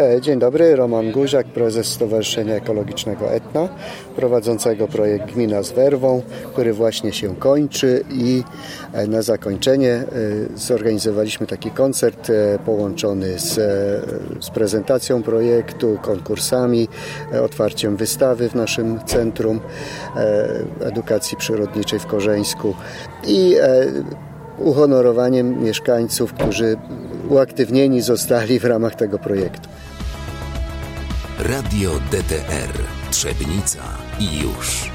E, dzień dobry, Roman Guziak, prezes Stowarzyszenia Ekologicznego Etna, prowadzącego projekt Gmina z Werwą, który właśnie się kończy i e, na zakończenie e, zorganizowaliśmy taki koncert połączony z, z prezentacją projektu, konkursami, otwarciem wystawy w naszym Centrum Edukacji Przyrodniczej w Korzeńsku i uhonorowaniem mieszkańców, którzy uaktywnieni zostali w ramach tego projektu. Radio DTR Trzebnica i już.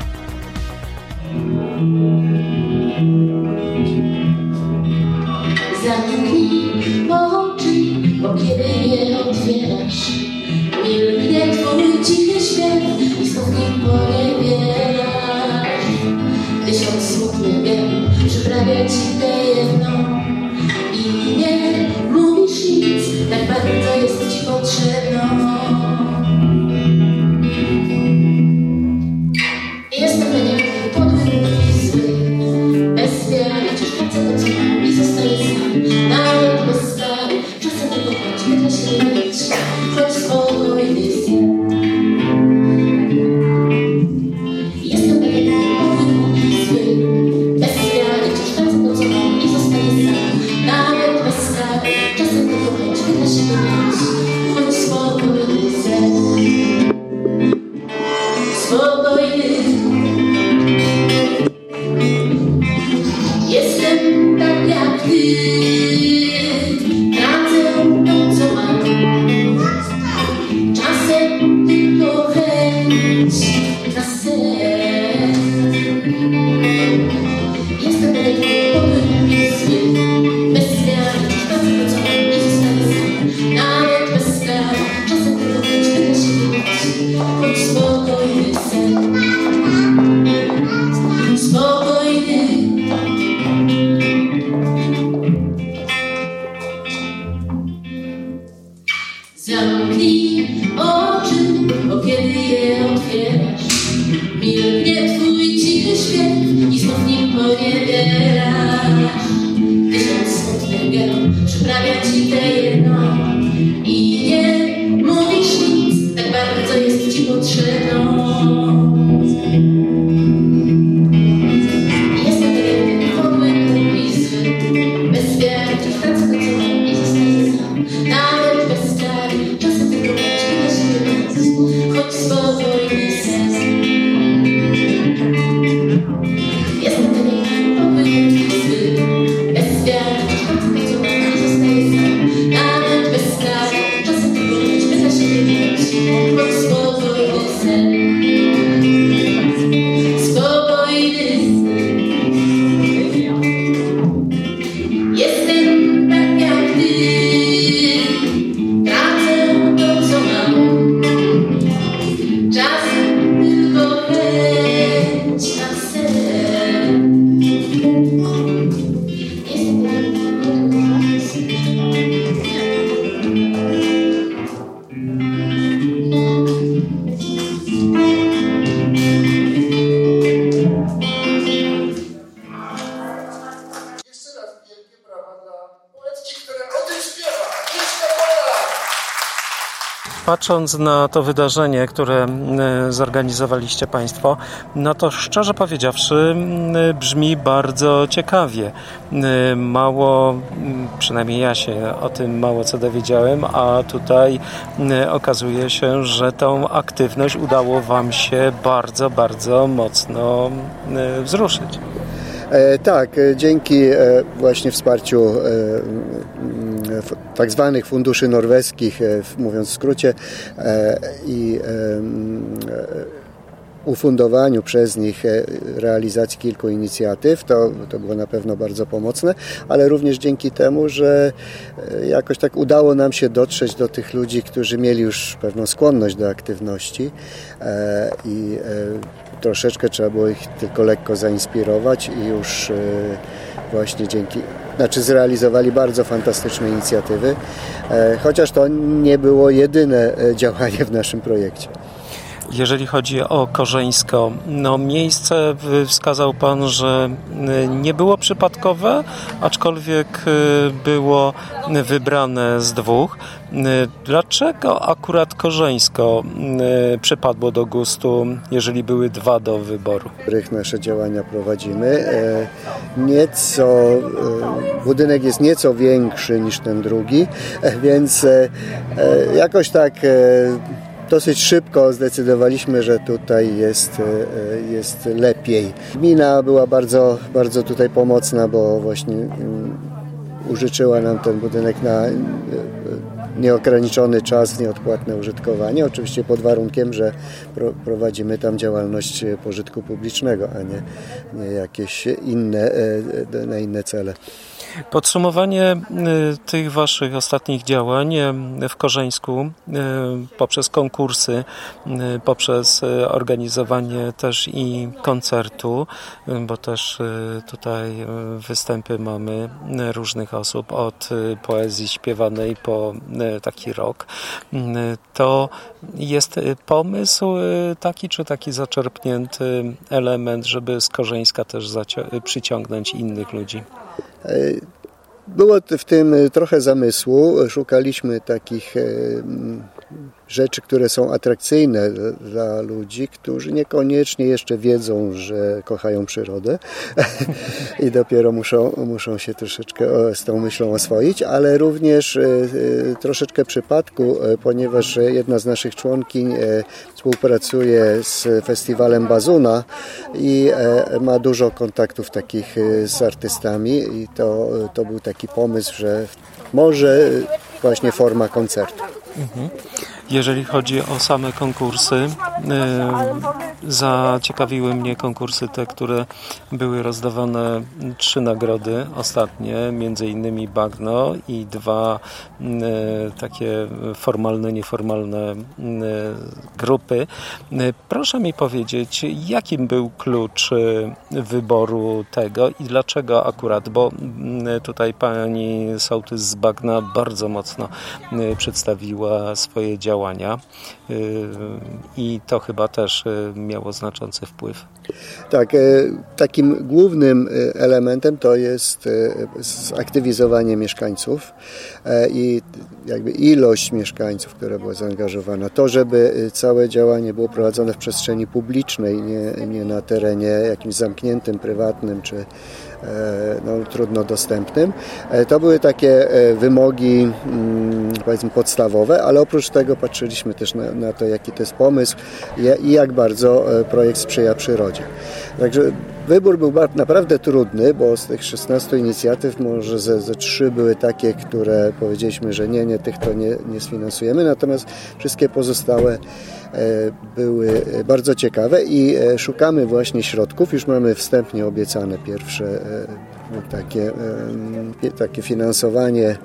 Patrząc na to wydarzenie, które e, zorganizowaliście Państwo, no to szczerze powiedziawszy brzmi bardzo ciekawie. E, mało, przynajmniej ja się o tym mało co dowiedziałem, a tutaj okazuje się, że tą aktywność udało Wam się bardzo, bardzo mocno wzruszyć. E, tak, dzięki właśnie wsparciu tak zwanych funduszy norweskich, e, mówiąc w skrócie, e, i e, ufundowaniu przez nich realizacji kilku inicjatyw. To, to było na pewno bardzo pomocne, ale również dzięki temu, że jakoś tak udało nam się dotrzeć do tych ludzi, którzy mieli już pewną skłonność do aktywności i troszeczkę trzeba było ich tylko lekko zainspirować i już właśnie dzięki, znaczy zrealizowali bardzo fantastyczne inicjatywy, e, chociaż to nie było jedyne e, działanie w naszym projekcie. Jeżeli chodzi o Korzeńsko, no miejsce wskazał Pan, że nie było przypadkowe, aczkolwiek było wybrane z dwóch. Dlaczego akurat Korzeńsko przypadło do gustu, jeżeli były dwa do wyboru? których nasze działania prowadzimy. E, nieco, e, budynek jest nieco większy niż ten drugi, e, więc jakoś tak dosyć szybko zdecydowaliśmy, że tutaj jest, jest lepiej. Gmina była bardzo, bardzo tutaj pomocna, bo właśnie mm, użyczyła nam ten budynek na nieograniczony czas, nieodpłatne użytkowanie, oczywiście pod warunkiem, że prowadzimy tam działalność pożytku publicznego, a nie, nie jakieś inne, e, na inne cele. Podsumowanie y, tych Waszych ostatnich działań y, w Korzeńsku y, poprzez konkursy, poprzez organizowanie też i koncertu, bo też tutaj występy mamy różnych osób, od poezji śpiewanej po taki rok. To jest pomysł taki, czy taki zaczerpnięty element, żeby z Korzeńska też przyciągnąć innych ludzi? Było w tym trochę zamysłu. Szukaliśmy takich rzeczy, które są atrakcyjne dla ludzi, którzy niekoniecznie jeszcze wiedzą, że kochają przyrodę i dopiero muszą, muszą się troszeczkę z tą myślą oswoić, ale również e, e, troszeczkę przypadku, e, ponieważ jedna z naszych członkiń współpracuje z festiwalem Bazuna i ma dużo kontaktów takich z artystami i to, to był taki pomysł, że może właśnie forma koncertu. Mhm. Jeżeli chodzi o same konkursy, e, zaciekawiły mnie konkursy te, które były rozdawane trzy nagrody ostatnie, między innymi Bagno i dwa e, takie formalne, nieformalne e, grupy. Proszę mi powiedzieć, jakim był klucz wyboru tego i dlaczego akurat, bo tutaj pani Sołtys z Bagna bardzo mocno przedstawiła swoje działania działania y, i to chyba też y, miało znaczący wpływ. Tak, e, takim głównym elementem to jest zaktywizowanie mieszkańców i jakby ilość mieszkańców, która była zaangażowana. To, żeby całe działanie było prowadzone w przestrzeni publicznej, nie, nie na terenie jakimś zamkniętym, prywatnym czy no, trudno dostępnym. To były takie wymogi mm, powiedzmy podstawowe, ale oprócz tego patrzyliśmy też na, na to, jaki to jest pomysł i jak bardzo projekt sprzyja przyrodzie. Także wybór był naprawdę trudny, bo z tych 16 inicjatyw może ze, ze 3 były takie, które powiedzieliśmy, że nie, nie, tych to nie, nie sfinansujemy, natomiast wszystkie pozostałe e, były bardzo ciekawe i e, szukamy właśnie środków. Już mamy wstępnie obiecane pierwsze e, takie, takie finansowanie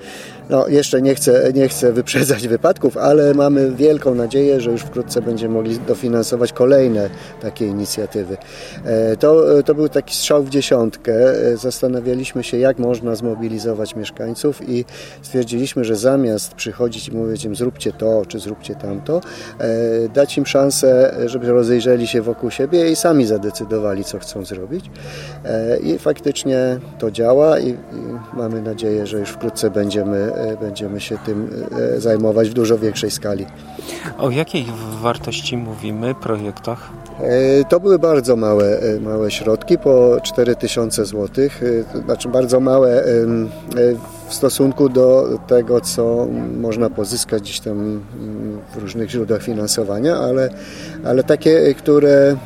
no, jeszcze nie chcę, nie chcę wyprzedzać wypadków, ale mamy wielką nadzieję, że już wkrótce będziemy mogli dofinansować kolejne takie inicjatywy. E, to, to był taki strzał w dziesiątkę. E, zastanawialiśmy się, jak można zmobilizować mieszkańców i stwierdziliśmy, że zamiast przychodzić i mówić im zróbcie to, czy zróbcie tamto, e, dać im szansę, żeby rozejrzeli się wokół siebie i sami zadecydowali, co chcą zrobić. I faktycznie to działa i, i mamy nadzieję, że już wkrótce będziemy E, będziemy się tym e, zajmować w dużo większej skali. O jakiej wartości mówimy, projektach? E, to były bardzo małe, małe środki, po 4000 zł, znaczy bardzo małe w stosunku do tego, co można pozyskać gdzieś tam mm, w różnych źródłach finansowania, ale, ale takie, które,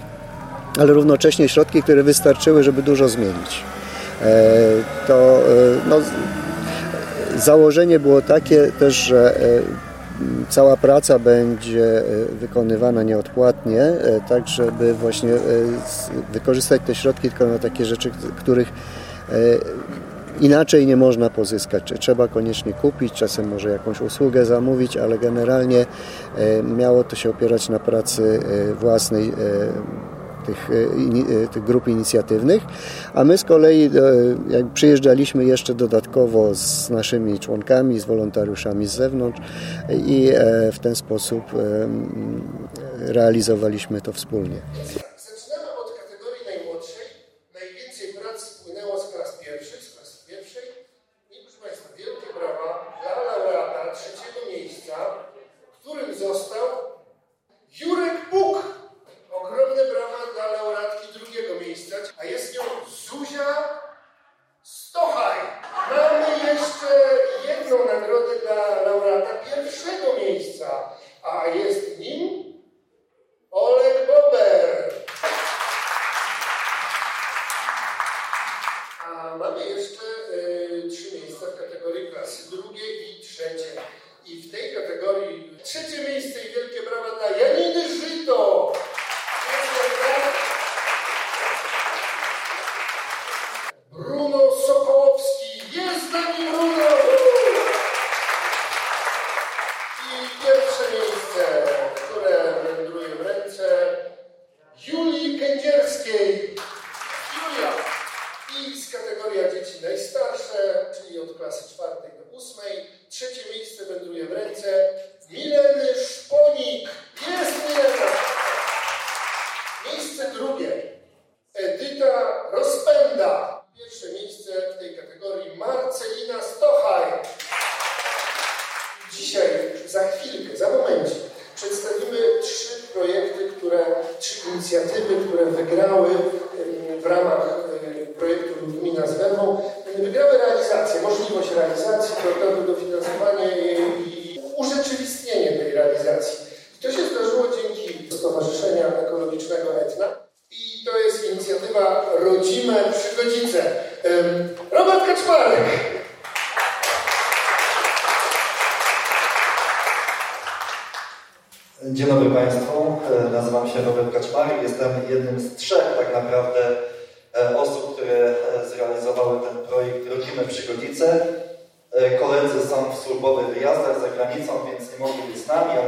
ale równocześnie środki, które wystarczyły, żeby dużo zmienić. To no, Założenie było takie też, że e, cała praca będzie e, wykonywana nieodpłatnie, e, tak żeby właśnie wykorzystać te środki tylko na takie rzeczy, których inaczej nie można pozyskać. Trzeba koniecznie kupić, czasem może jakąś usługę zamówić, ale generalnie miało to się opierać na pracy własnej tych, e, e, tych grup inicjatywnych, a my z kolei e, jak przyjeżdżaliśmy jeszcze dodatkowo z naszymi członkami, z wolontariuszami z zewnątrz i w ten sposób realizowaliśmy to wspólnie.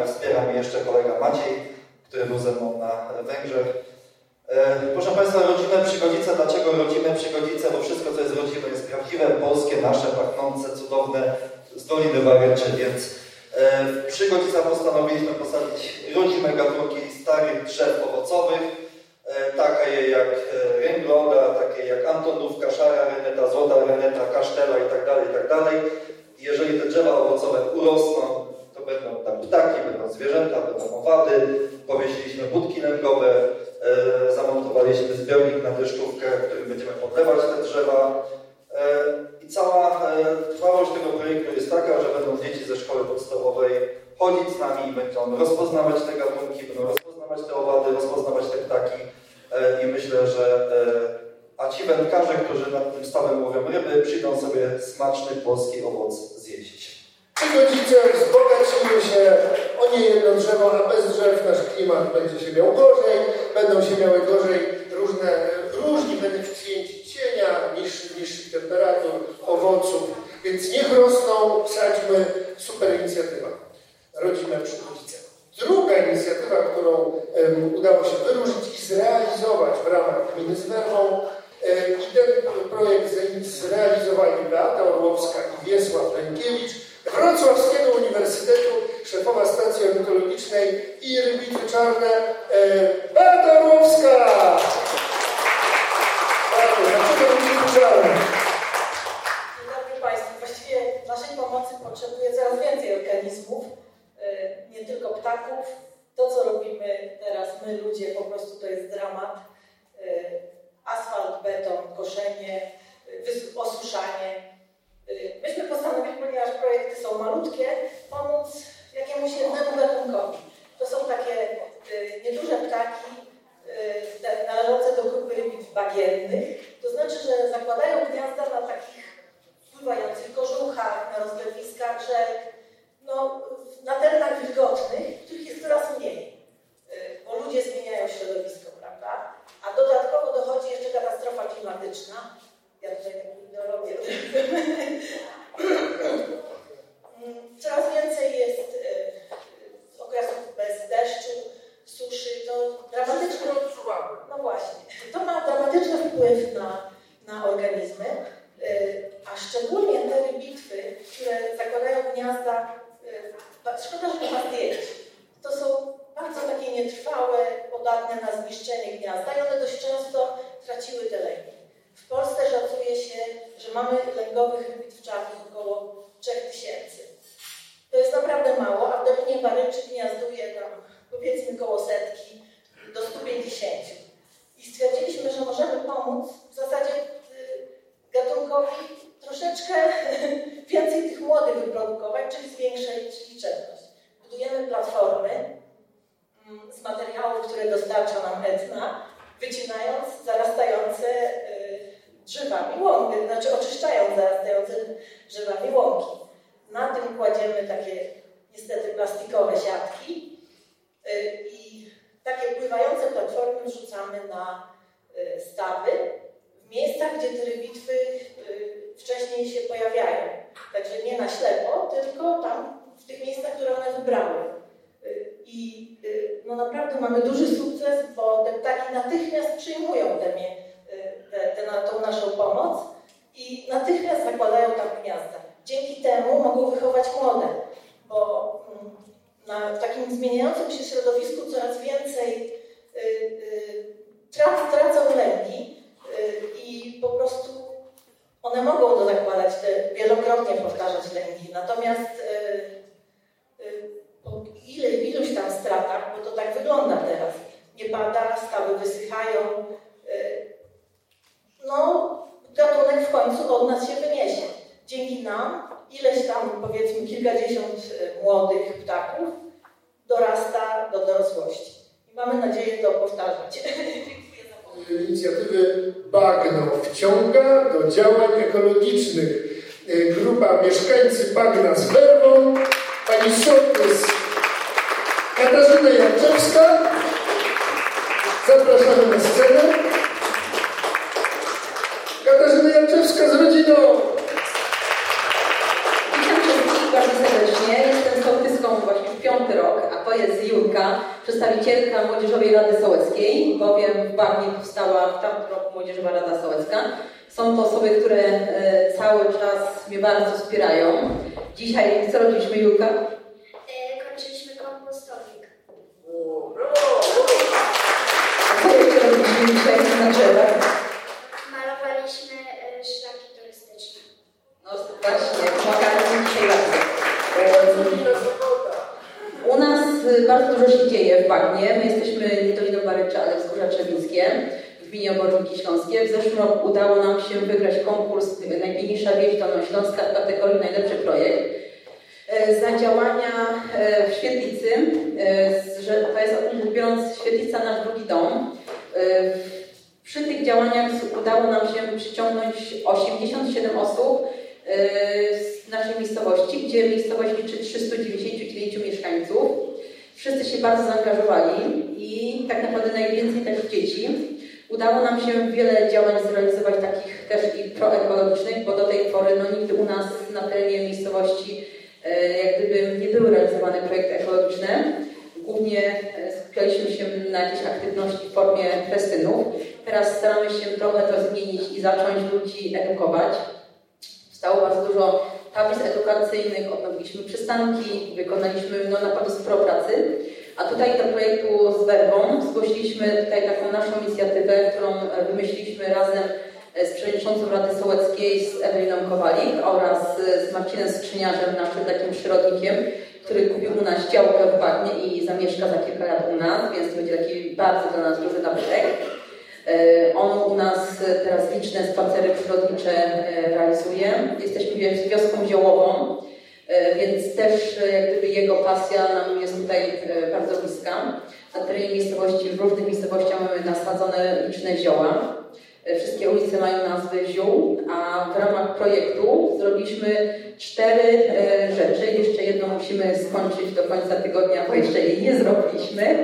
Wspiera mnie jeszcze kolega Maciej, który był ze mną na Węgrzech. E, Proszę Państwa, rodzime przygodzice. Dlaczego rodzime przygodzice? Bo wszystko, co jest rodzime, jest prawdziwe, polskie, nasze, pachnące, cudowne z Doliny Waryczy, więc e, w postanowiliśmy posadzić rodzime gatunki starych drzew owocowych, e, takie jak ręgloda, takie jak Antonówka, szara reneta, złota reneta, kasztela itd., itd. I Jeżeli te drzewa owocowe urosną, to będą tam ptaki, będą zwierzęta, będą owady. Powiesiliśmy budki lęgowe, e, zamontowaliśmy zbiornik na deszczówkę, którym będziemy podlewać te drzewa. E, I cała e, trwałość tego projektu jest taka, że będą dzieci ze szkoły podstawowej chodzić z nami, będą rozpoznawać te gatunki, będą rozpoznawać te owady, rozpoznawać te ptaki. E, I myślę, że a ci wędkarze, którzy nad tym stawem łowią ryby, przyjdą sobie smaczny polski owoc zjeść. Przygodzice wzbogacimy się. O nie jedno drzewo, a bez drzew nasz klimat będzie się miał gorzej, będą się miały gorzej różne, różni beneficjenci cienia, niższych, niższych temperatur, owoców, więc niech rosną, sadźmy, super inicjatywa. Rodzime przygodzice. Druga inicjatywa, którą em, udało się wyróżnić i zrealizować w ramach gminy z Werwą, em, i ten projekt zre- zrealizowali Beata Orłowska i Wiesław Lękiewicz, Wrocławskiego Uniwersytetu, szefowa stacji ornitologicznej i rybitwy czarne, e, czarne? Dzień dobry Państwu. Właściwie naszej pomocy potrzebuje coraz więcej organizmów, y, nie tylko ptaków. To, co robimy teraz my ludzie, po prostu to jest dramat. Y, Asfalt, beton, koszenie, y, wys- osuszanie. Y, Myśmy postanowili, ponieważ projekty są malutkie, pomóc jakiemuś jednemu gatunkowi. To są takie y, nieduże ptaki, y, te należące do grupy rybitw bagiennych. To znaczy, że zakładają gniazda na takich pływających kożuchach, na rozlewiskach rzek, no, na terenach wilgotnych, których jest coraz mniej, y, bo ludzie zmieniają środowisko, prawda? A dodatkowo dochodzi jeszcze katastrofa klimatyczna. Ja tutaj taką ideologię Mm, Coraz więcej jest y, podatne na zniszczenie gniazda i one dość często traciły te lęki. W Polsce szacuje się, że mamy lęgowych bitwczarów około 3000. To jest naprawdę mało, a w Dolinie Baryczy gniazduje tam powiedzmy koło setki do 150. I stwierdziliśmy, że możemy pomóc w zasadzie y, gatunkowi troszeczkę więcej tych młodych wyprodukować, czyli zwiększyć liczebność. Budujemy platformy mm, z materiałów, które dostarcza nam Etna, wycinając zarastające y, drzewami łąki, znaczy oczyszczając zarastające Na tym kładziemy takie niestety plastikowe siatki y, i takie pływające platformy wrzucamy na stawy w miejscach, gdzie te rybitwy wcześniej się pojawiają. Także nie na ślepo, tylko tam, w tych miejscach, które one wybrały. Y, I y, no naprawdę mamy duży sukces, bo te ptaki natychmiast przyjmują te, y, te, te, tą naszą pomoc i natychmiast zakładają tam gniazda. Dzięki temu mogą wychować młode, bo mm, na, takim zmieniającym się środowisku coraz więcej y, y, trac, tracą lęki y, i po prostu one mogą to zakładać, te, wielokrotnie powtarzać lęki, natomiast po ile, iluś tam stratach, bo to tak wygląda teraz, nie pada, stawy wysychają, no gatunek w końcu od nas się wyniesie. Dzięki nam ileś tam, powiedzmy, kilkadziesiąt y, młodych ptaków dorasta do dorosłości. I mamy nadzieję to powtarzać. inicjatywy Bagno wciąga do działań ekologicznych. Y, grupa mieszkańcy Bagna z Werwą, pani sołtys Katarzyna Janczewska. Zapraszamy na scenę. Katarzyna Janczewska z rodziną. rok, a to jest Julka, przedstawicielka Młodzieżowej Rady Sołeckiej, bowiem w Barnie powstała w tamtym roku Młodzieżowa Rada Sołecka. Są to osoby, które e, cały czas mnie bardzo wspierają. Dzisiaj co robiliśmy, Julka? E, kończyliśmy kompostownik. Co jeszcze robiliśmy dzisiaj na drzewach? Bardzo dużo się dzieje w Bagnie. My jesteśmy nie Doliną Baryczy, ale Wzgórza Trzewińskie w gminie Oborniki Śląskie. W zeszłym roku udało nam się wygrać konkurs Najpiękniejsza wieś Dolnośląska w kategorii Najlepszy Projekt. E, Za działania e, w Świetlicy, e, to jest biorąc Świetlica nasz drugi dom. Przy tych działaniach udało nam się przyciągnąć 87 osób z naszej miejscowości, gdzie miejscowość liczy 399 mieszkańców. Wszyscy się bardzo zaangażowali i tak naprawdę najwięcej też dzieci. Udało nam się wiele działań zrealizować takich też i proekologicznych, bo do tej pory no, nigdy u nas na terenie miejscowości e, jak gdyby nie były realizowane projekty ekologiczne. Głównie e, skupialiśmy się na jakiejś aktywności w formie festynów. Teraz staramy się trochę to zmienić i zacząć ludzi edukować. Powstało bardzo dużo tablic edukacyjnych, odnowiliśmy przystanki, wykonaliśmy no, naprawdę sporo pracy. A tutaj do projektu z Werbą zgłosiliśmy tutaj taką naszą inicjatywę, którą wymyśliliśmy razem e, z przewodniczącą Rady Sołeckiej, z Eweliną Kowalik oraz e, z Marcinem Skrzyniarzem, naszym takim przyrodnikiem, który kupił u nas działkę w Bagnie i zamieszka za kilka lat u nas, więc to będzie taki bardzo dla nas duży nabytek. E, On u nas e, teraz liczne spacery przyrodnicze e, realizuje. Jesteśmy wios- wioską ziołową, więc też jak gdyby jego pasja nam jest tutaj bardzo bliska. Na terenie miejscowości, w różnych miejscowościach mamy nasadzone liczne zioła. Wszystkie ulice mają nazwy ziół, a w ramach projektu zrobiliśmy cztery rzeczy. Jeszcze jedną musimy skończyć do końca tygodnia, bo jeszcze jej nie zrobiliśmy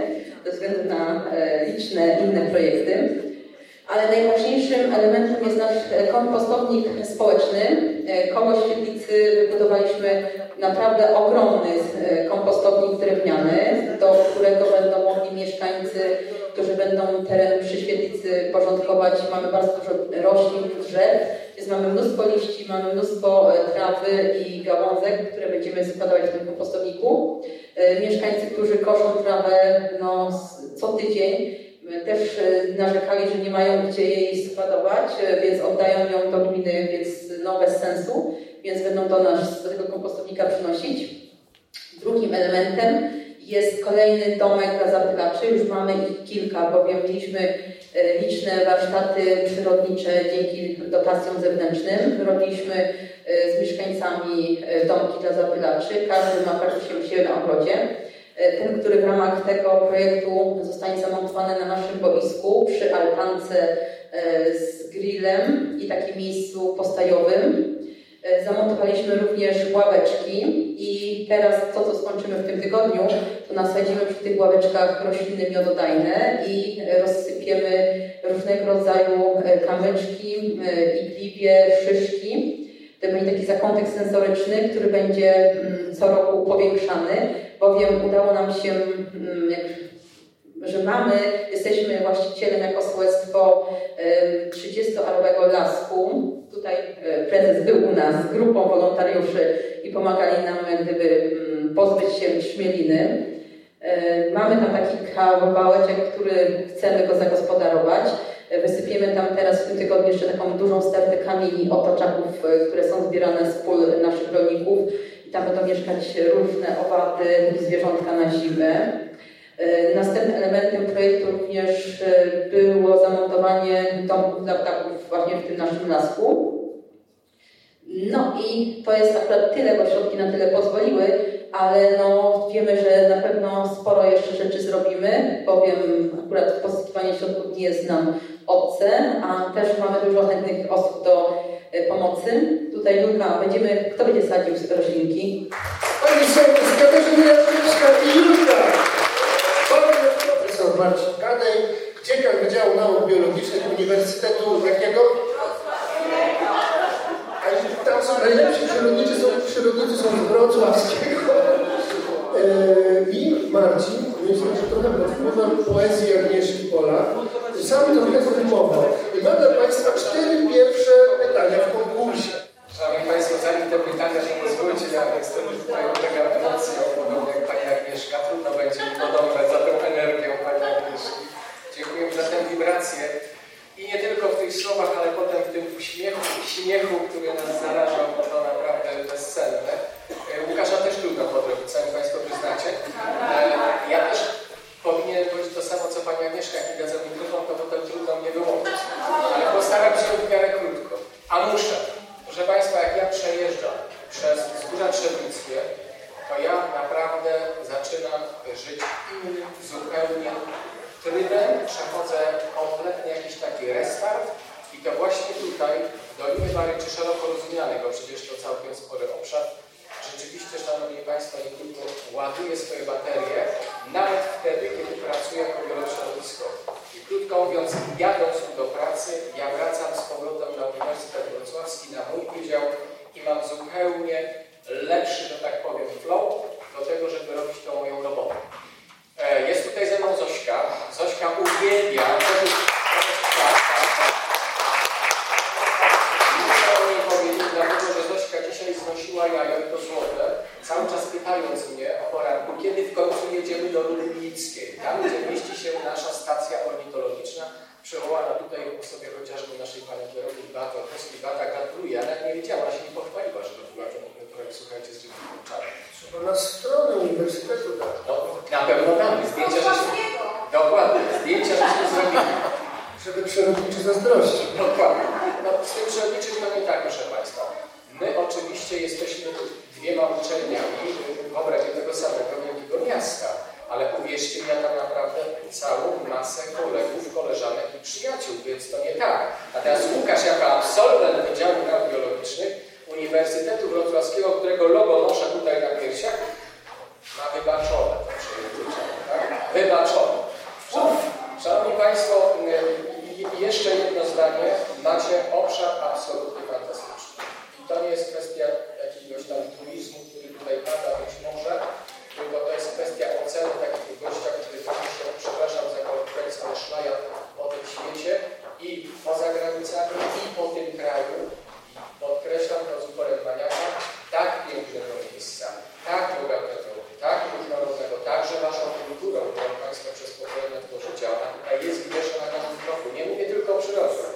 ze względu na liczne inne projekty. Ale najważniejszym elementem jest nasz kompostownik społeczny. E, Koło Świetlicy wybudowaliśmy naprawdę ogromny e, kompostownik drewniany, do którego będą mogli mieszkańcy, którzy będą teren przy Świetlicy porządkować. Mamy bardzo dużo roślin, drzew, więc mamy mnóstwo liści, mamy mnóstwo e, trawy i gałązek, które będziemy składować w tym kompostowniku. Mieszkańcy, którzy koszą trawę, no, co tydzień. Też narzekali, że nie mają gdzie jej składować, więc oddają ją do gminy, więc no bez sensu, więc będą do nas, do tego kompostownika przynosić. Drugim elementem jest kolejny domek dla zapylaczy. Już mamy ich kilka, bowiem mieliśmy liczne warsztaty przyrodnicze dzięki dotacjom zewnętrznym. Robiliśmy z mieszkańcami domki dla zapylaczy. Każdy ma praktycznie u siebie na ogrodzie. E, ten, który w ramach tego projektu zostanie zamontowany na naszym boisku przy altance e, z grillem i takim miejscu postajowym. E, zamontowaliśmy również ławeczki i teraz to, co skończymy w tym tygodniu, to nasadzimy przy tych ławeczkach rośliny miododajne i rozsypiemy różnego rodzaju kamyczki, igliwie, szyszki. To będzie taki zakątek sensoryczny, który będzie mm, co roku powiększany bowiem udało nam się, mm, że mamy, jesteśmy właścicielem jako sołectwo 30-alowego lasku. Tutaj e, prezes był u nas z grupą wolontariuszy i pomagali nam jak gdyby mm, pozbyć się śmieliny. E, mamy tam taki kawałeczek, który chcemy go zagospodarować. E, wysypiemy tam teraz w tym tygodniu jeszcze taką dużą stertę kamieni otoczaków, które są zbierane z pól naszych rolników tam będą mieszkać różne owady i zwierzątka na zimę. E, następnym elementem projektu również e, było zamontowanie domków dla ptaków właśnie w tym naszym lasku. No i to jest akurat tyle, bo środki na tyle pozwoliły, ale no wiemy, że na pewno sporo jeszcze rzeczy zrobimy, bowiem akurat pozyskiwanie środków nie jest nam obce, a też mamy dużo chętnych osób do pomocy. Tutaj Julka, będziemy, kto będzie sadził roślinki? Pani Sołtys, Katarzyna Jaśniewska i Julka. Pan profesor Marcin Kadej, dziekan Wydziału Nauk Biologicznych Uniwersytetu jakiego? A tam są najlepsi przyrodnicy, są, przyrodnicy są Wrocławskiego. E, I Marcin, myślę, że trochę pod wpływem poezji Agnieszki Pola, sam trochę zrymował. I dla Państwa cztery pierwsze pytania w konkursie. Szanowni Państwo, zanim te pytania, że pozwólcie, ja niestety tutaj ulegam emocją, podobnie jak Pani Agnieszka. Trudno będzie mi podążać za tą energią Pani Agnieszki. Dziękuję za tę wibrację. I nie tylko w tych słowach, ale potem w tym uśmiechu śmiechu, który nas zarażał, bo to naprawdę bezcenne. E, Łukasza też trudno podrobić, sami Państwo przyznacie. E, ja też powinienem powiedzieć to samo, co Pani Agnieszka, jak mi za mikrofon, to potem trudno mnie wyłączyć. Ale postaram się w miarę krótko. A muszę. Proszę Państwa, jak ja przejeżdżam przez Wzgórza Trzebnickie, to ja naprawdę zaczynam żyć innym, zupełnie trybem, przechodzę kompletnie jakiś taki restart i to właśnie tutaj, w Dolinie Baryczy szeroko rozumianej, bo przecież to całkiem spory obszar, rzeczywiście, Szanowni Państwo, nie tylko ładuje swoje baterie, nawet wtedy, kiedy pracuje jako biośrodowisko. I krótko mówiąc, jadąc tu do pracy, ja wracam z powrotem na Uniwersytet Wrocławski, na mój wydział i mam zupełnie lepszy, że tak powiem, flow do tego, żeby robić tą moją robotę. E, jest tutaj ze mną Zośka. Zośka uwielbia, dlatego że Zośka dzisiaj znosiła jajo i to złote, cały czas pytając mnie o poranku, kiedy w końcu jedziemy do Rudy tam gdzie mieści się nasza stacja ornitologiczna, przywołana tutaj w osobie chociażby naszej pani kierownik Beaty Orkowskiej. Beata gratuluje, ale nie wiedziała, się nie pochwaliła, że robiła ten projekt, słuchajcie, z Rzecznikiem Czarnym. Trzeba na stronę uniwersytetu dać. No, na pewno damy. Zdjęcia żeśmy... Dokładnie, zdjęcia żeśmy zrobili. Żeby przyrodniczy zazdrościł. Dokładnie. No, z tym przyrodniczym to nie tak, proszę Państwa. My oczywiście jesteśmy dwiema uczelniami w obrębie tego samego wielkiego miasta, ale uwierzcie mi, ja tam naprawdę całą masę kolegów, koleżanek i przyjaciół, więc to nie tak. A teraz Łukasz, jako absolwent Wydziału Nauk Biologicznych Uniwersytetu Wrocławskiego, którego logo noszę tutaj na piersiach, ma wybaczone to przyjęcie, tak? Wybaczone. Szanowni Państwo, jeszcze jedno zdanie. Macie obszar absolutnie fantastyczny. I to nie jest kwestia jakiegoś tam turizmu, który tutaj pada być może, bo to jest kwestia oceny takiego gościa, który faktycznie przepraszam za konkurencję szlaja po tym świecie i poza granicami i po tym kraju. I podkreślam tak to z uporem maniaka, tak pięknego miejsca, tak bogatego, tak różnorodnego, także naszą kulturą, którą Państwo przez pokolenia tworzycie, ona tutaj jest widoczna na każdym kroku. Nie mówię tylko o przyrodzie.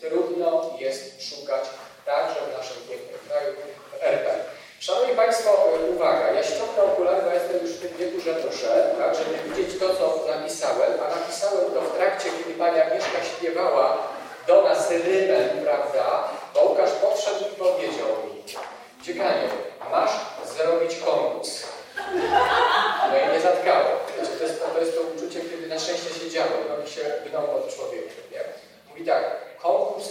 Trudno jest szukać także w naszym pięknym kraju, w RP. Szanowni Państwo, e, uwaga, ja ściągnę okulary, bo jestem już w tym wieku, że muszę, tak, żeby widzieć to, co napisałem, a napisałem to w trakcie, kiedy Pani Agnieszka śpiewała do nas rymem, prawda, bo Łukasz podszedł i powiedział mi, ciekawie, masz zrobić konkurs. No i nie zatkało. To jest, to jest to uczucie, kiedy na szczęście się działo, no i się gnało od człowieka, nie? Mówi tak, konkurs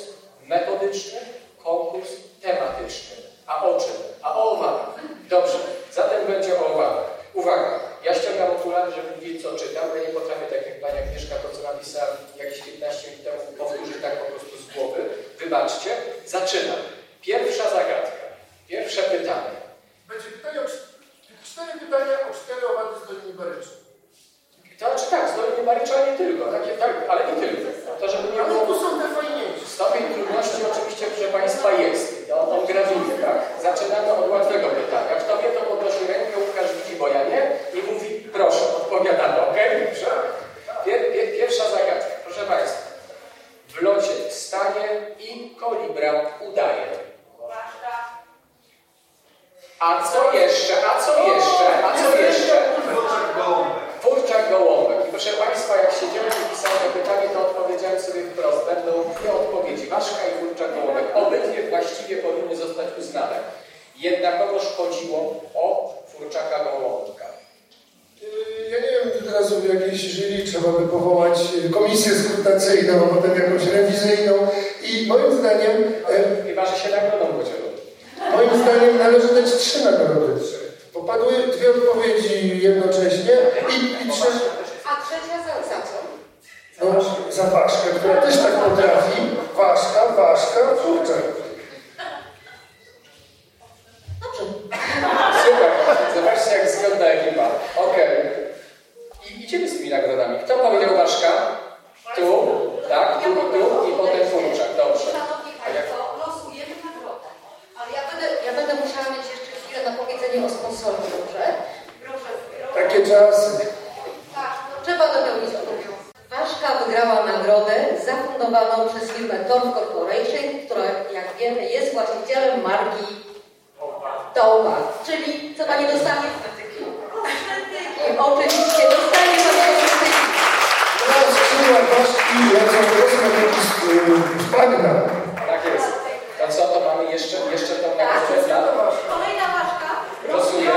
metodyczny, konkurs tematyczny. A o czym? A o owadach. Dobrze, zatem będzie o owadach. Uwaga, ja ściągam okulary, żeby widzieć, co czytam, bo nie potrafię, tak jak Pani Agnieszka, to co napisałem jakieś 15 minut temu, powtórzyć tak po prostu z głowy. Wybaczcie, zaczynam. Pierwsza zagadka, pierwsze pytanie. Będzie pytanie o cztery pytania o cztery owady z Doliny Barycza. To znaczy tak, z Doliny Barycza nie tylko, takie, tak, ale nie tylko. To, żeby nie Ale było... tu są te fajniejsze. Stopień trudności oczywiście, proszę Państwa, jest. No, on graduje, tak? Zaczynamy od łatwego pytania. Kto wie, to podnosi rękę, Łukasz widzi, bo ja nie. I mówi, proszę, odpowiadamy, ok? Pier, pier, pierwsza zagadka, proszę Państwa. W locie wstanie i kolibra udaje. A co jeszcze? A co jeszcze? A co jeszcze? Furczak gołąbek. I proszę Państwa, jak siedziałem to pytanie, to odpowiedziałem sobie wprost. Będą dwie odpowiedzi. Ważka i furczak gołąbek. Obydwie właściwie powinny zostać uznane. Jednakowoż chodziło o furczaka gołąbka. Yy, Ja nie wiem, teraz w jakiejś jury trzeba by powołać yy, komisję skrutacyjną, a potem jakąś rewizyjną i moim zdaniem, e, Chyba, że się nagrodą podzielą. moim zdaniem należy dać trzy nagrody. Bo padły dwie odpowiedzi jednocześnie i, i trzecia, A trzecia za co? No, za Waszkę, która też tak potrafi. Waszka, Waszka, Furczak. Super. Zobaczcie, jak zgodna ekipa. Okej. I idziemy z tymi nagrodami. Kto powiedział Waszka? Tu, tak, tu, tu i potem furczak. Dobrze. Szanowni Państwo, losujemy nagrodę. Ale ja będę, ja będę musiała mieć jeszcze chwilę na powiedzenie o sponsorze, dobrze? Proszę. Takie czasy. Tak, no, trzeba dopełnić obowiązek. Waszka wygrała nagrodę zafundowaną przez firmę Torf Corporation, która, jak wiemy, jest właścicielem marki Toba. Czyli co Pani dostanie? I oczywiście dostanie Pani kosmetyki. Teraz skrzydła Waszki lecą kosmetyki z z bagna. Tak jest. To co, to mamy jeszcze, jeszcze tą nagrodę dla... Kolejna Waszka. Losuję,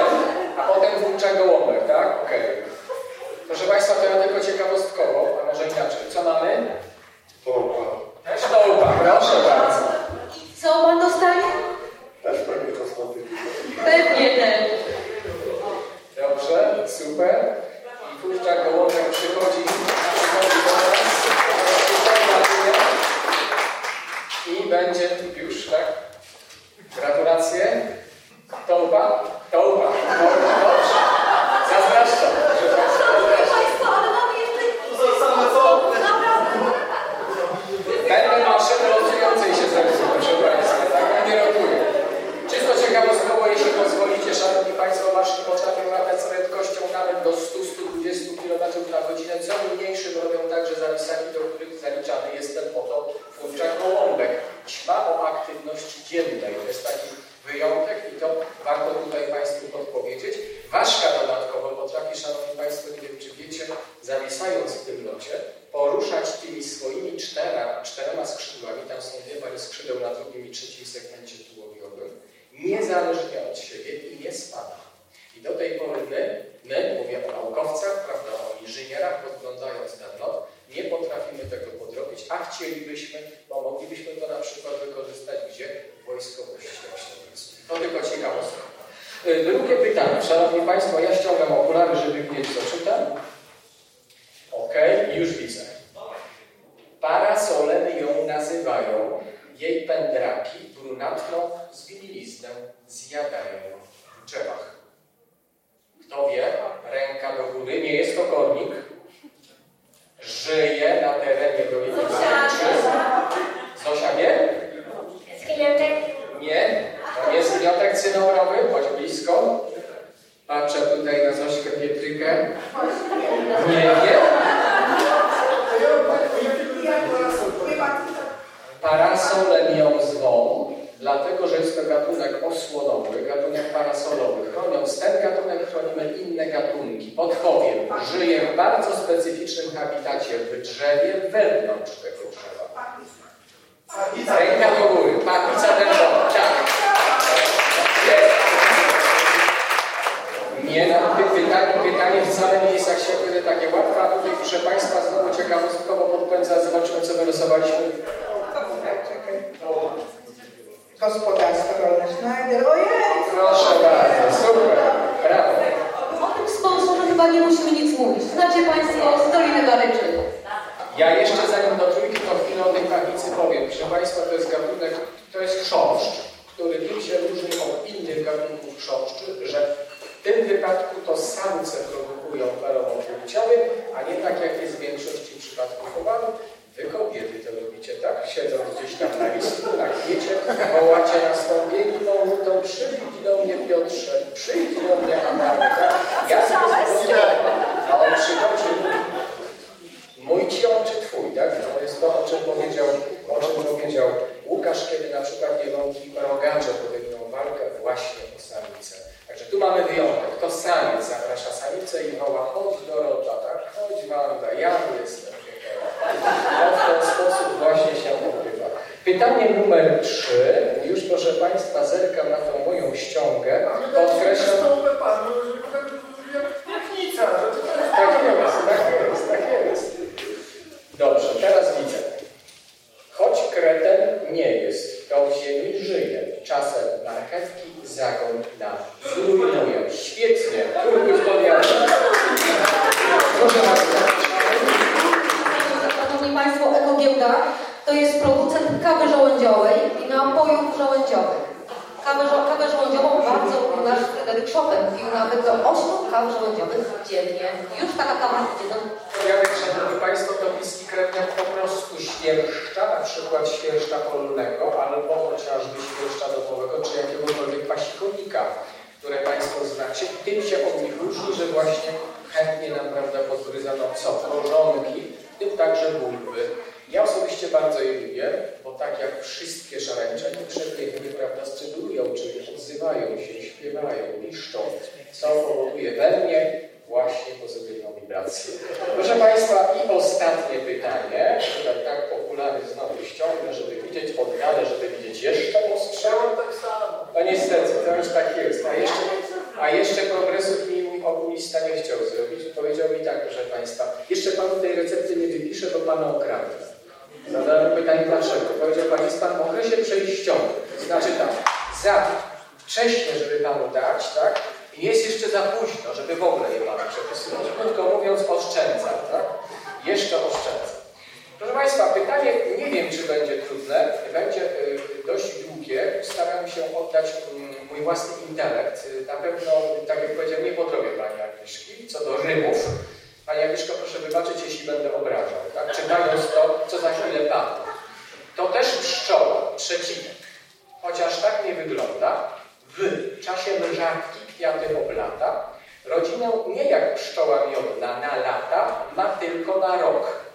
a potem włącza gołąbek, tak? Okej. Proszę Państwa, to ja tylko ciekawostkowo, a inaczej. Co mamy? Też tołpa, proszę bardzo. I co Pan dostanie? Też pewnie kosmetyki. Pewnie też. Dobrze, super. I kurczak gołąbek przychodzi, przychodzi do nas. Gratuluję. I będzie już, tak? Gratulacje. Tołpa? Tołpa. Tołpa, dobrze. Zazdroszczę, proszę Państwa, zazdroszczę. Będę maszyny losującej się zepsuł, proszę Państwa, tak ja nie rotuję. Czysto ciekawostkowo, jeśli pozwolicie, Szanowni Państwo, maszyn potrafią latać z prędkością nawet do 100-120 km na godzinę. Co mniejszym robią także zapisaki, do zaliczany jest ten oto furczak gołąbek. Ćma o aktywności dziennej. To jest taki wyjątek i to warto tutaj Państwu podpowiedzieć. Ważka dodatkowo potrafi, Szanowni Państwo, nie wiem czy wiecie, zawisając w tym locie, poruszać tymi swoimi cztera, czterema skrzydłami, tam są dwie pary skrzydeł na drugim i trzecim segmencie tułowiowym, niezależnie od siebie i nie spada. I do tej pory my, my, mówię o naukowcach, prawda, o inżynierach, podglądając ten lot, nie potrafimy tego podrobić, a chcielibyśmy, bo moglibyśmy to na przykład wykorzystać gdzie? W wojskowości środowisku. To tylko ciekawostka. Y, Drugie pytanie. Szanowni Państwo, ja ściągam okulary, żeby widzieć, co czytam. Widzieć oddalę, żeby widzieć jeszcze ostrzałem. tak samo. No niestety, to już tak jest. A jeszcze, a jeszcze progresów mi okulista nie chciał zrobić. Powiedział mi tak, proszę Państwa, jeszcze Panu tej recepty nie wypiszę, bo Pana okradnę. Zadałem pytanie dlaczego. Powiedział Pan, jest Pan w okresie przejściowym. Znaczy tak, za wcześnie, żeby Panu dać, tak? I jest jeszcze za późno, żeby w ogóle je Panu przepisywać. Krótko mówiąc, oszczędzam, tak? Jeszcze oszczędzam. Proszę Państwa, pytanie, nie wiem, czy będzie trudne, będzie y, dość długie. Staram się oddać y, mój własny intelekt. Na pewno, tak jak powiedziałem, nie podrobię Pani Agnieszki. Co do rymów, Pani Agnieszko, proszę wybaczyć, jeśli będę obrażał. Tak? Czytając to, co za chwilę padło. To też pszczoła, przecinek. Chociaż tak nie wygląda, w czasie mrzawki kwiaty oblata, rodzinę nie jak pszczoła miodna na lata, ma tylko na rok.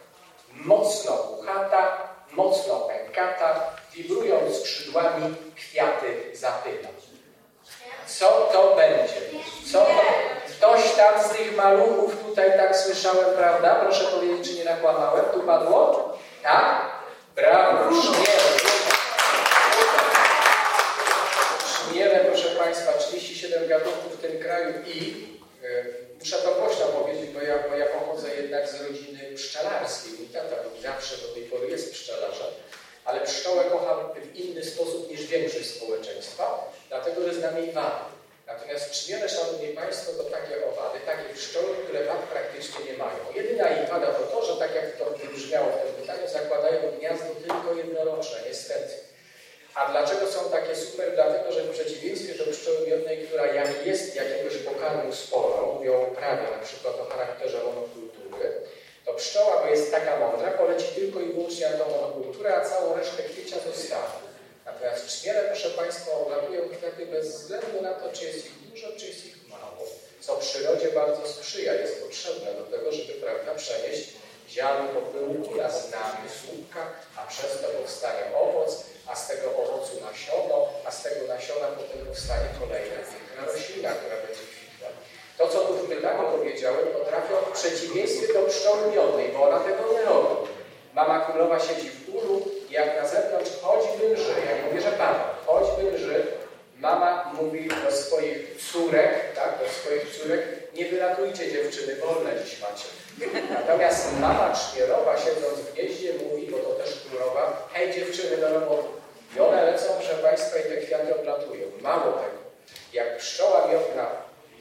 Mocno puchata, mocno pękata, wibrując skrzydłami kwiaty zapyla. Co to będzie? Co to? Ktoś tam z tych maluchów tutaj tak słyszałem, prawda? Proszę powiedzieć, czy nie nakłamałem? Tu padło? Tak? Brawo, szmiele. Szmiele, proszę Państwa, 37 gatunków w tym kraju i e, muszę to głośno powiedzieć, bo ja, bo ja pochodzę jednak z rodziny pszczelarskiej. Mój tata był zawsze do tej pory jest pszczelarzem, ale pszczołę kocham w inny sposób niż większość społeczeństwa, dlatego że znam jej wady. Natomiast trzmiele, Szanowni Państwo, to takie owady, takie pszczoły, które wad praktycznie nie mają. Jedyna ich wada to to, że tak jak to wybrzmiało w tym pytaniu, zakładają gniazdo tylko jednoroczne, niestety. A dlaczego są takie super? Dlatego, że w przeciwieństwie do pszczoły miodnej, która jak jest jakiegoś pokarmu sporo, mówią o prawie na przykład o charakterze monokultury, to pszczoła, bo jest taka mądra, poleci tylko i wyłącznie na tą monokulturę, a całą resztę kwiecia zostawi. Natomiast trzmiele, proszę Państwa, odlatują kwiaty bez względu na to, czy jest ich dużo, czy jest ich mało. Co przyrodzie bardzo sprzyja, jest potrzebne do tego, żeby prawda, przenieść ziarno popyłku na znamy słupka, a przez to powstanie owoc, a z tego owocu nasiono, a z tego nasiona potem powstanie kolejna piękna roślina, która będzie kwitła. To, co tu w pytaniu powiedziałem, potrafią w przeciwieństwie do pszczoły miodnej, bo ona tego nie robi. Mama królowa siedzi w ulu i jak na zewnątrz choćby lży, ja nie mówię, że pana, choćby lży, mama mówi do swoich córek, tak, do swoich córek, nie wylatujcie dziewczyny, wolne dziś macie. Natomiast mama czmierowa siedząc w gnieździe mówi, bo to też królowa, hej dziewczyny do roboty. I one lecą, proszę Państwa, i te kwiaty oblatują. Mało tego. Jak pszczoła miodna,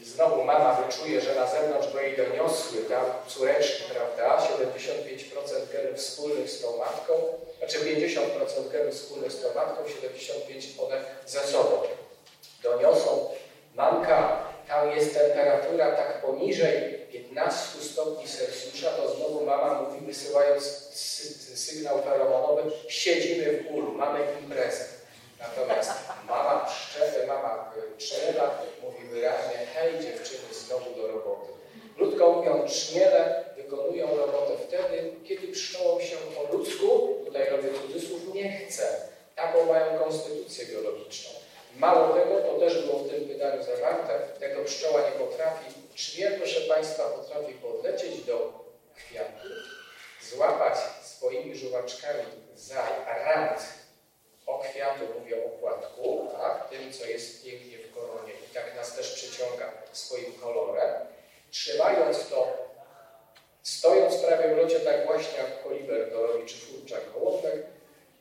znowu mama wyczuje, że na zewnątrz go jej doniosły tam córeczki, prawda, 75% genów wspólnych z tą matką, znaczy 50% genów wspólnych z tą matką, 75% one ze sobą doniosą. Mamka, tam jest temperatura tak poniżej 15 stopni Celsjusza, to znowu mama mówi, wysyłając sy sygnał feromonowy, siedzimy w ulu, mamy imprezę. Natomiast mama pszczele, mama trzela mówi wyraźnie, hej dziewczyny, znowu do roboty. Krótko mówiąc, czmiele wykonują robotę wtedy, kiedy pszczołom się po ludzku, tutaj robię cudzysłów, nie chce. Taką mają konstytucję biologiczną. Mało tego, to też było w tym pytaniu zawarte, tego pszczoła nie potrafi. Czmiel, proszę Państwa, potrafi podlecieć do kwiatu, złapać swoimi żuwaczkami za rand o kwiatu, mówię o płatku, tak, tym, co jest pięknie w koronie i tak nas też przyciąga swoim kolorem, trzymając to, stojąc prawie w locie, tak właśnie jak koliber to robi, czy furczak gołąbek,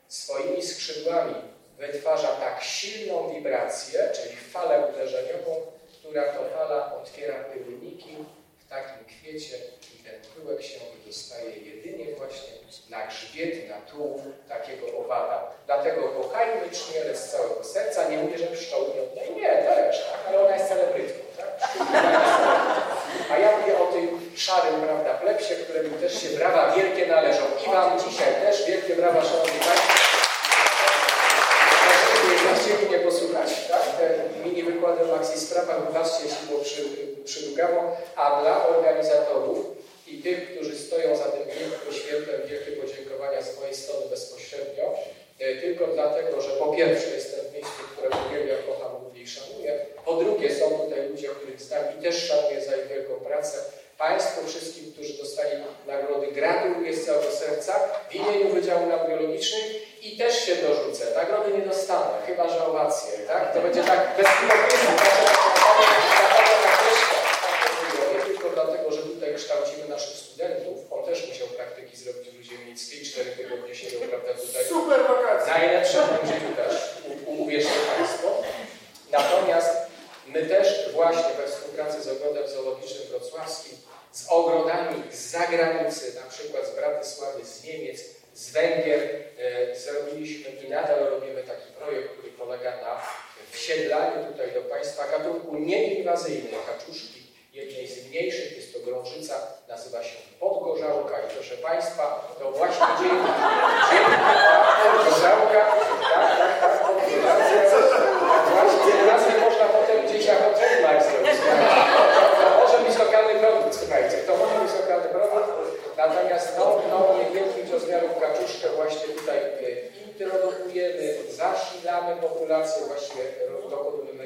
swoimi skrzydłami wytwarza tak silną wibrację, czyli falę uderzeniową, która to fala otwiera pyłniki w takim kwiecie i ten pyłek się dostaje jedynie właśnie na grzbiet, na tułów takiego owada. Dlatego kochajmy czmiele z całego serca. Nie mówię, że pszczoły miodnej, nie, też, tak, ale ona jest celebrytką. Tak? A ja mówię o tym szarym, prawda, plepsie, któremu też się brawa wielkie należą. I Wam dzisiaj też wielkie brawa, Szanowni Państwo chcieli mnie posłuchać, tak? Te mini wykłady o akcji sprawa, wybaczcie, jeśli było przy, przydługawo, a dla organizatorów i tych, którzy stoją za tym wielkim świętem, wielkie podziękowania z mojej strony bezpośrednio, e, tylko dlatego, że po pierwsze jestem w miejscu, które uwielbiam, kocham, lubię i szanuję, po drugie są tutaj ludzie, których znam i też szanuję za ich wielką pracę, Państwu wszystkim, którzy dostali nagrody, gratuluję z całego serca w imieniu Wydziału Nauk Biologicznych i też się dorzucę. Nagrody nie dostanę, chyba że owacje, tak? To będzie tak bez hipokryzji. Nie tylko dlatego, że tutaj kształcimy naszych studentów, on też musiał praktyki zrobić w Ludzie Miejskiej, cztery tygodnie siedział, prawda, tutaj. Super wakacje! Najlepsze w życiu też, uwierzcie Państwo. Natomiast my też właśnie we współpracy z Ogrodem Zoologicznym Wrocławskim, z ogrodami z zagranicy, na przykład z Bratysławy, z Niemiec, z Węgier, i nadal robimy taki projekt, który polega na wsiedlaniu tutaj do Państwa gatunku nieinwazyjnej kaczuszki, jednej z mniejszych, jest to grążyca, nazywa się Podgorzałka. I proszę Państwa, to właśnie dzięki, dzięki Podgorzałka, tak, tak, tak, tak, właśnie nie można potem gdzieś jako trademark zrobić. To może być lokalny produkt, słuchajcie, to może być lokalny produkt, natomiast tą, tą niewielkich rozmiarów kaczuszkę właśnie tutaj zasilamy populację, właściwie dokonujemy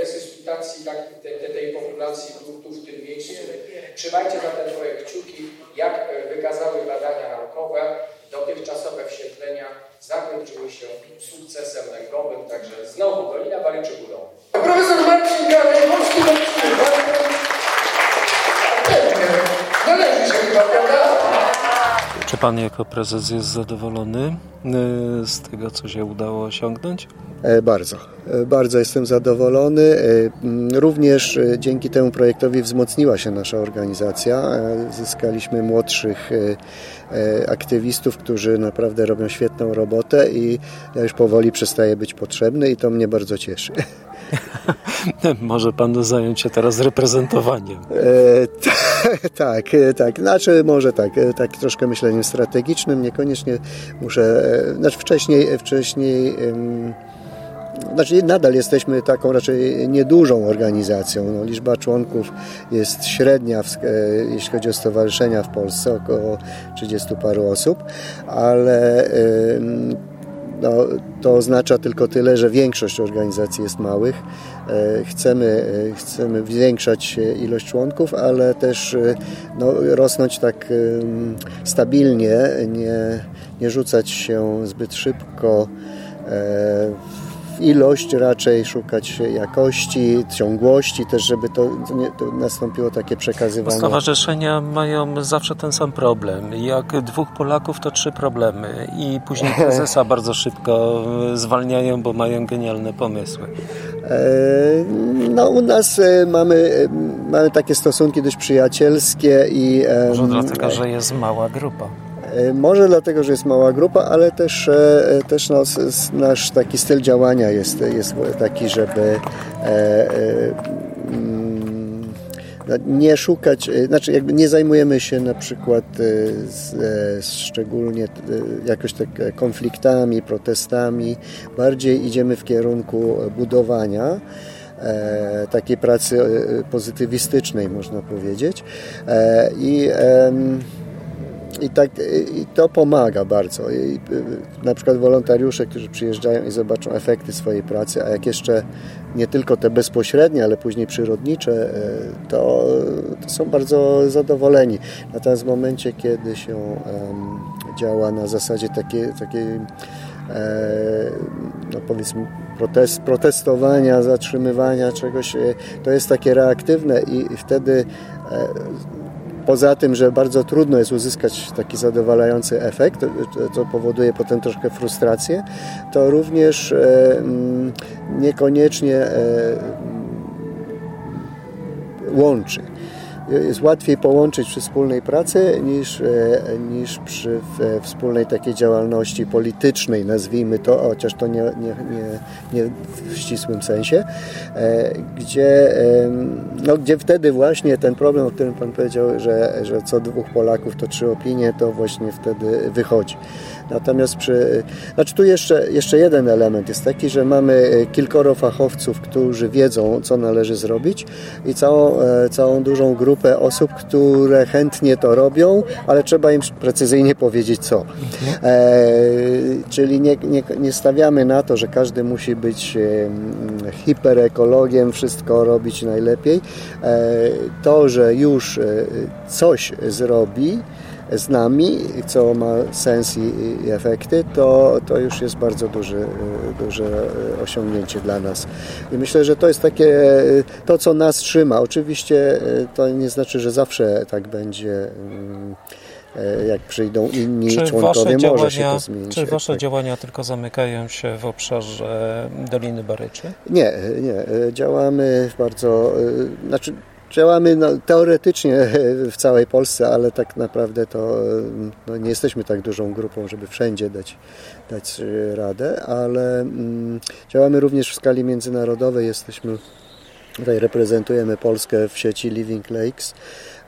resuscytacji tak, tej, tej populacji tu, w tym miejscu. Trzymajcie za ten projekt kciuki. Jak e, wykazały badania naukowe, dotychczasowe wświetlenia zakończyły się sukcesem lękowym, także znowu Dolina Baliczy Górą. Profesor Marcin Gawin, polski Należy się chyba, prawda? Czy pan jako prezes jest zadowolony e, z tego, co się udało osiągnąć? E, bardzo. E, bardzo jestem zadowolony. Również dzięki temu projektowi wzmocniła się nasza organizacja. Zyskaliśmy młodszych aktywistów, którzy naprawdę robią świetną robotę i ja już powoli przestaję być potrzebny i to mnie bardzo cieszy. Może pan zająć się teraz reprezentowaniem. E, tak, tak. Znaczy może tak, tak troszkę myśleniem strategicznym. Niekoniecznie muszę, znaczy wcześniej, wcześniej znaczy nadal jesteśmy taką raczej niedużą organizacją. No, liczba członków jest średnia, w, jeśli chodzi o stowarzyszenia w Polsce, około 30 paru osób, ale no, to oznacza tylko tyle, że większość organizacji jest małych. Chcemy, chcemy zwiększać ilość członków, ale też no, rosnąć tak stabilnie, nie, nie rzucać się zbyt szybko ilość, raczej szukać jakości, ciągłości też, żeby to, nie, to nastąpiło takie przekazywanie. Stowarzyszenia mają zawsze ten sam problem. Jak dwóch Polaków, to trzy problemy i później prezesa bardzo szybko zwalniają, bo mają genialne pomysły. E, no u nas e, mamy, e, mamy takie stosunki dość przyjacielskie i... Może dlatego, że jest mała grupa. E, może dlatego, że jest mała grupa, ale też, e, też no, nasz taki styl działania jest, jest taki, żeby e, mm, no, nie szukać, znaczy jakby nie zajmujemy się na przykład z, z szczególnie jakoś tak konfliktami, protestami. Bardziej idziemy w kierunku budowania takiej pracy pozytywistycznej, można powiedzieć. I i, tak, I to pomaga bardzo. I, na przykład wolontariusze, którzy przyjeżdżają i zobaczą efekty swojej pracy, a jak jeszcze nie tylko te bezpośrednie, ale później przyrodnicze, e, to, to są bardzo zadowoleni. Natomiast w momencie, kiedy się um, działa na zasadzie takiej, takiej e, no powiedzmy protest, protestowania, zatrzymywania czegoś, e, to jest takie reaktywne i wtedy Poza tym, że bardzo trudno jest uzyskać taki zadowalający efekt, to powoduje potem troszkę frustrację, to również e, mm, niekoniecznie e, łączy jest łatwiej połączyć przy wspólnej pracy niż, e, niż przy wspólnej takiej działalności politycznej, nazwijmy to, chociaż to nie, nie, nie, nie w ścisłym sensie, e, gdzie, no, gdzie wtedy właśnie ten problem, o którym Pan powiedział, że, że co dwóch Polaków to trzy opinie, to właśnie wtedy wychodzi. Natomiast przy, znaczy tu jeszcze, jeszcze jeden element jest taki, że mamy e, kilkoro fachowców, którzy wiedzą, co należy zrobić i całą, e, całą dużą grupę osób, które chętnie to robią, ale trzeba im precyzyjnie powiedzieć co. E, czyli nie, nie, nie stawiamy na to, że każdy musi być e, hiperekologiem, wszystko robić najlepiej. E, to, że już coś zrobi, z nami, co ma sens i, i efekty, to, to już jest bardzo duży, duże osiągnięcie dla nas. I myślę, że to jest takie to, co nas trzyma. Oczywiście to nie znaczy, że zawsze tak będzie jak przyjdą inni czy członkowie, może się to zmienić. Czy Wasze tak. działania tylko zamykają się w obszarze Doliny Baryczy? Nie, nie. Działamy w bardzo... Znaczy Działamy no, teoretycznie w całej Polsce, ale tak naprawdę to no, nie jesteśmy tak dużą grupą, żeby wszędzie dać, dać radę, ale mm, działamy również w skali międzynarodowej. Jesteśmy tutaj reprezentujemy Polskę w sieci Living Lakes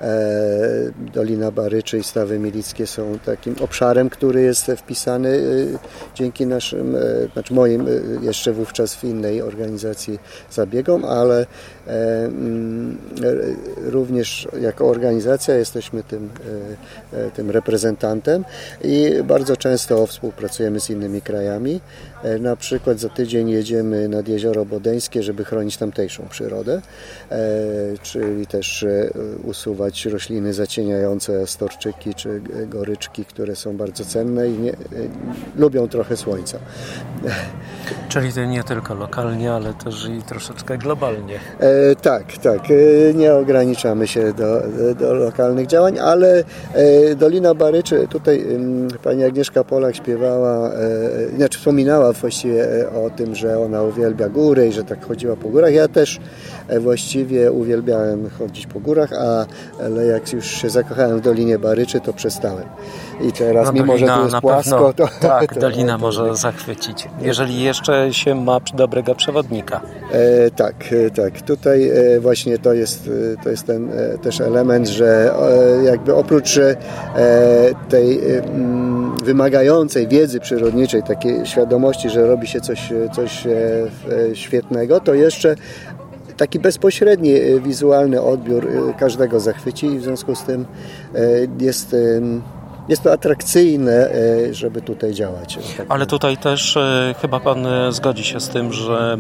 E, Dolina Baryczy i Stawy Milickie są takim obszarem, który jest wpisany e, dzięki naszym, e, znaczy moim jeszcze wówczas w innej organizacji zabiegom, ale również jako organizacja jesteśmy tym, tym reprezentantem i bardzo często współpracujemy z innymi krajami. Na przykład za tydzień jedziemy nad Jezioro Bodeńskie, żeby chronić tamtejszą przyrodę, czyli też usuwać rośliny zacieniające storczyki czy goryczki, które są bardzo cenne i nie, lubią trochę słońca. Czyli to nie tylko lokalnie, ale też i troszeczkę globalnie. E, tak, tak. E, nie ograniczamy się do, do lokalnych działań, ale e, Dolina Baryczy, tutaj pani Agnieszka Polak śpiewała, e, znaczy wspominała właściwie o tym, że ona uwielbia góry i że tak chodziła po górach. Ja też e, właściwie uwielbiałem chodzić po górach, a ale jak już się zakochałem w Dolinie Baryczy, to przestałem. I teraz, no, mimo że tu jest płasko, to... Tak, to, Dolina to, może zachwycić, jeżeli jeszcze się ma dobrego przewodnika. E, tak, e, tak. Tutaj e, właśnie to jest, e, to jest ten e, też element, że jakby oprócz tej wymagającej wiedzy przyrodniczej, takiej świadomości, że robi się coś, coś świetnego, to jeszcze taki bezpośredni wizualny odbiór każdego zachwyci. I w związku z tym jest jest to atrakcyjne, e, żeby tutaj działać. Tak Ale tutaj też e, chyba Pan e, zgodzi się z tym, że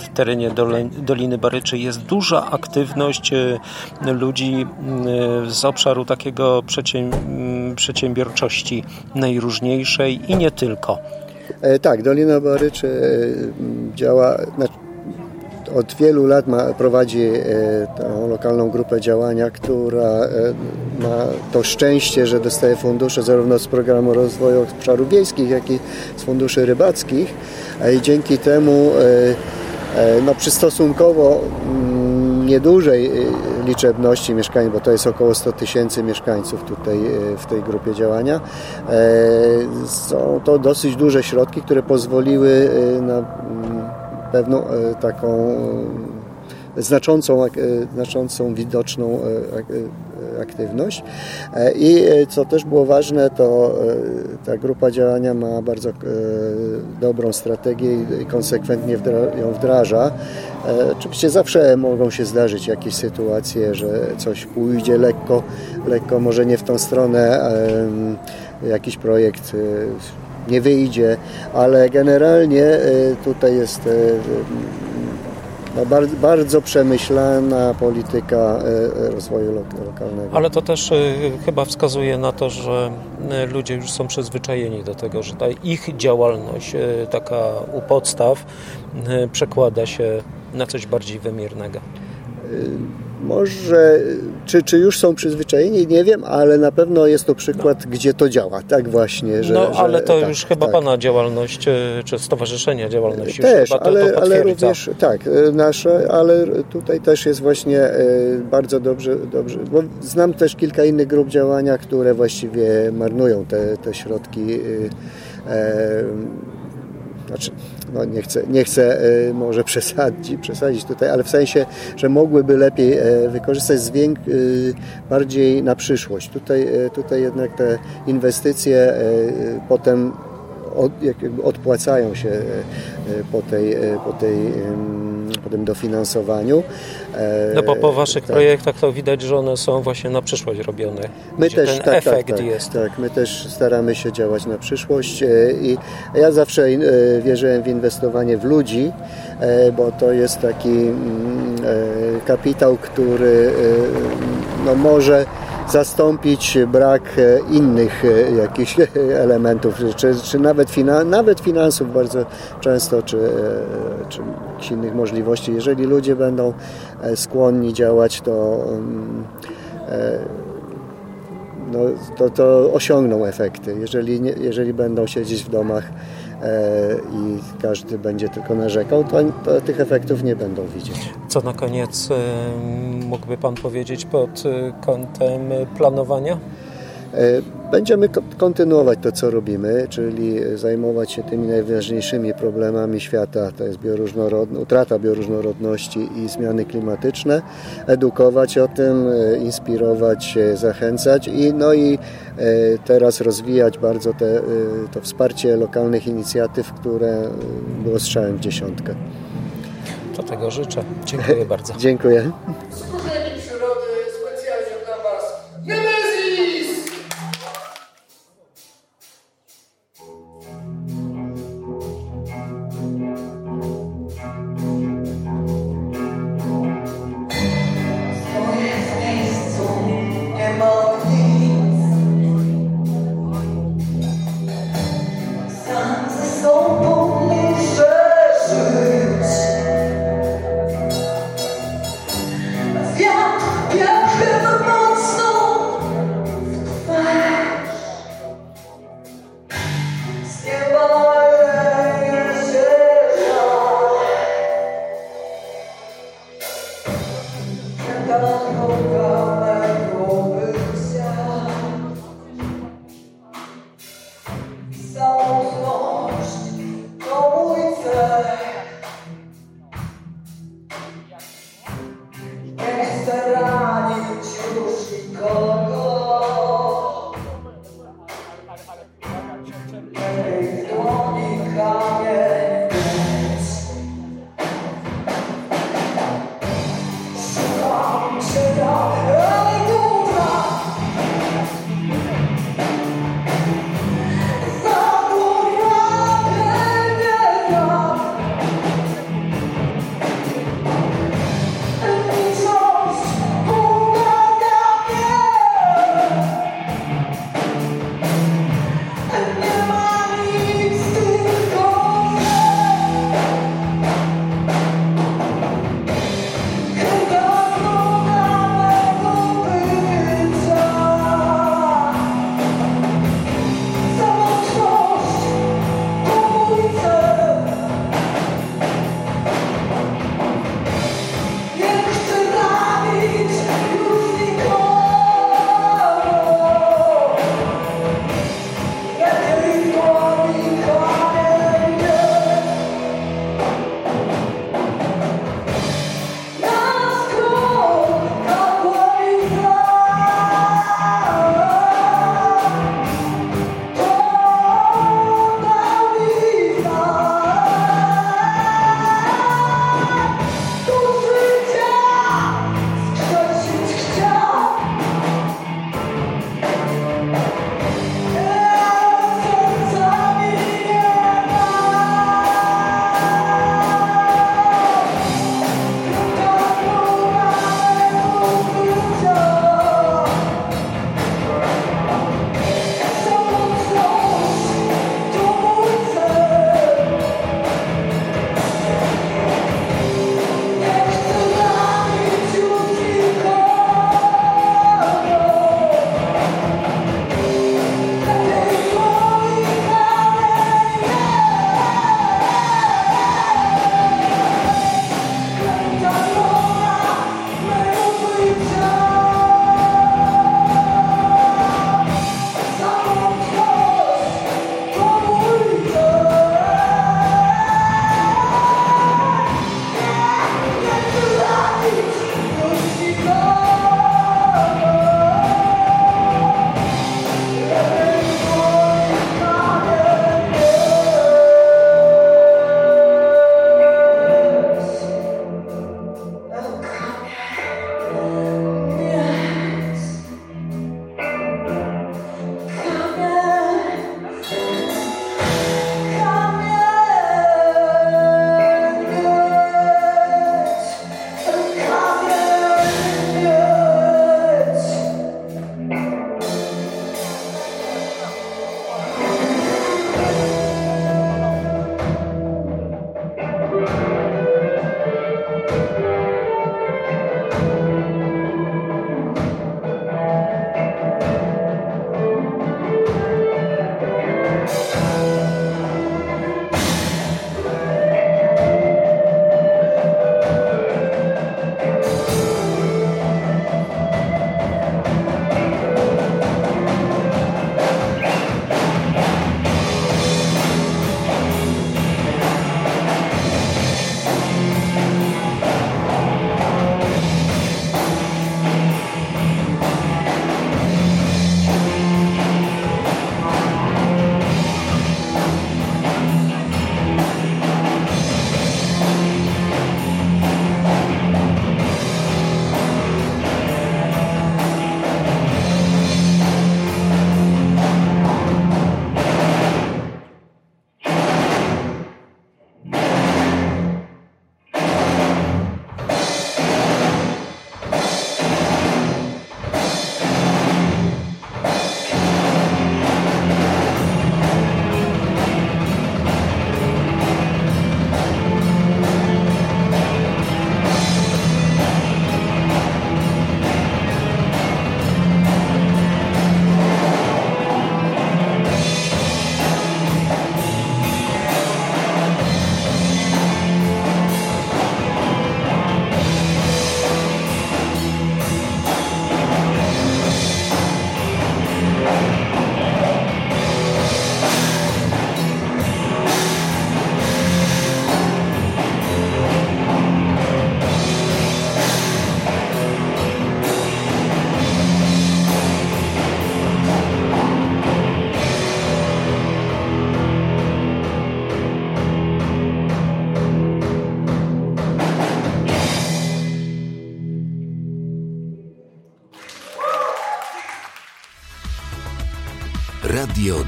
w terenie Doliny Baryczy jest duża aktywność ludzi z obszaru takiego przedsiębiorczości najróżniejszej i nie tylko. Tak, Dolina Baryczy działa, znaczy od wielu lat ma, prowadzi e, tą lokalną grupę działania, która e, ma to szczęście, że dostaje fundusze zarówno z programu rozwoju obszarów wiejskich, jak i z funduszy rybackich i dzięki temu e, no, przy stosunkowo mm, niedużej liczebności mieszkań, bo to jest około 100 tysięcy mieszkańców tutaj w tej grupie działania. Są to dosyć duże środki, które pozwoliły na mm, pewną e, taką e, znaczącą, e, znaczącą widoczną aktywność. I co też było ważne, to ta grupa działania ma bardzo dobrą strategię i konsekwentnie ją wdraża. Oczywiście zawsze mogą się zdarzyć jakieś sytuacje, że coś pójdzie lekko, lekko może nie w tą stronę, jakiś projekt nie wyjdzie, ale generalnie e, tutaj jest e, no, bardzo, bardzo, przemyślana polityka e, rozwoju lokalnego. Ale to też chyba wskazuje na to, że ludzie już są przyzwyczajeni do tego, że ta ich działalność, taka u podstaw, przekłada się na coś bardziej wymiernego. Może, czy, czy już są przyzwyczajeni, nie wiem, ale na pewno jest to przykład, no. gdzie to działa, tak właśnie. Że, no, ale to tak, już chyba tak. Pana działalność, e, czy stowarzyszenia działalności też, już ale, to, ale również, tak, e, nasze, ale tutaj też jest właśnie e, bardzo dobrze, dobrze, bo znam też kilka innych grup działania, które właściwie marnują te, te środki znaczy, no nie chcę, nie chcę e, może przesadzić, przesadzić tutaj, ale w sensie, że mogłyby lepiej e, wykorzystać zwięk, e, bardziej na przyszłość. Tutaj, tutaj jednak te inwestycje potem od, odpłacają się po, tej, po, tej, po tym dofinansowaniu. No bo po Waszych tak. projektach to widać, że one są właśnie na przyszłość robione. My też, ten tak, tak efekt tak, tak, jest. Tak, my też staramy się działać na przyszłość e, i ja zawsze e, wierzyłem w inwestowanie w ludzi, e, bo to jest taki mm, kapitał, który no może zastąpić brak innych jakichś elementów, czy, czy nawet, finan nawet finansów bardzo często, czy, czy jakichś innych możliwości. Jeżeli ludzie będą E, skłonni działać, to, mm, e, no, to, to osiągną efekty. Jeżeli, jeżeli będą siedzieć w domach e, i każdy będzie tylko narzekał, to, to tych efektów nie będą widzieć. Co na koniec mógłby Pan powiedzieć pod kątem planowania? E, będziemy kontynuować to, co robimy, czyli zajmować się tymi najważniejszymi problemami świata, to jest bioróżnorodność, utrata bioróżnorodności i zmiany klimatyczne, edukować o tym, e, inspirować, zachęcać i, no i e, teraz rozwijać bardzo te, to wsparcie lokalnych inicjatyw, które było strzałem w dziesiątkę. To tego życzę. Dziękuję bardzo. Dziękuję. Radio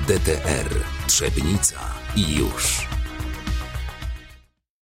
DTR Trzebnica i już.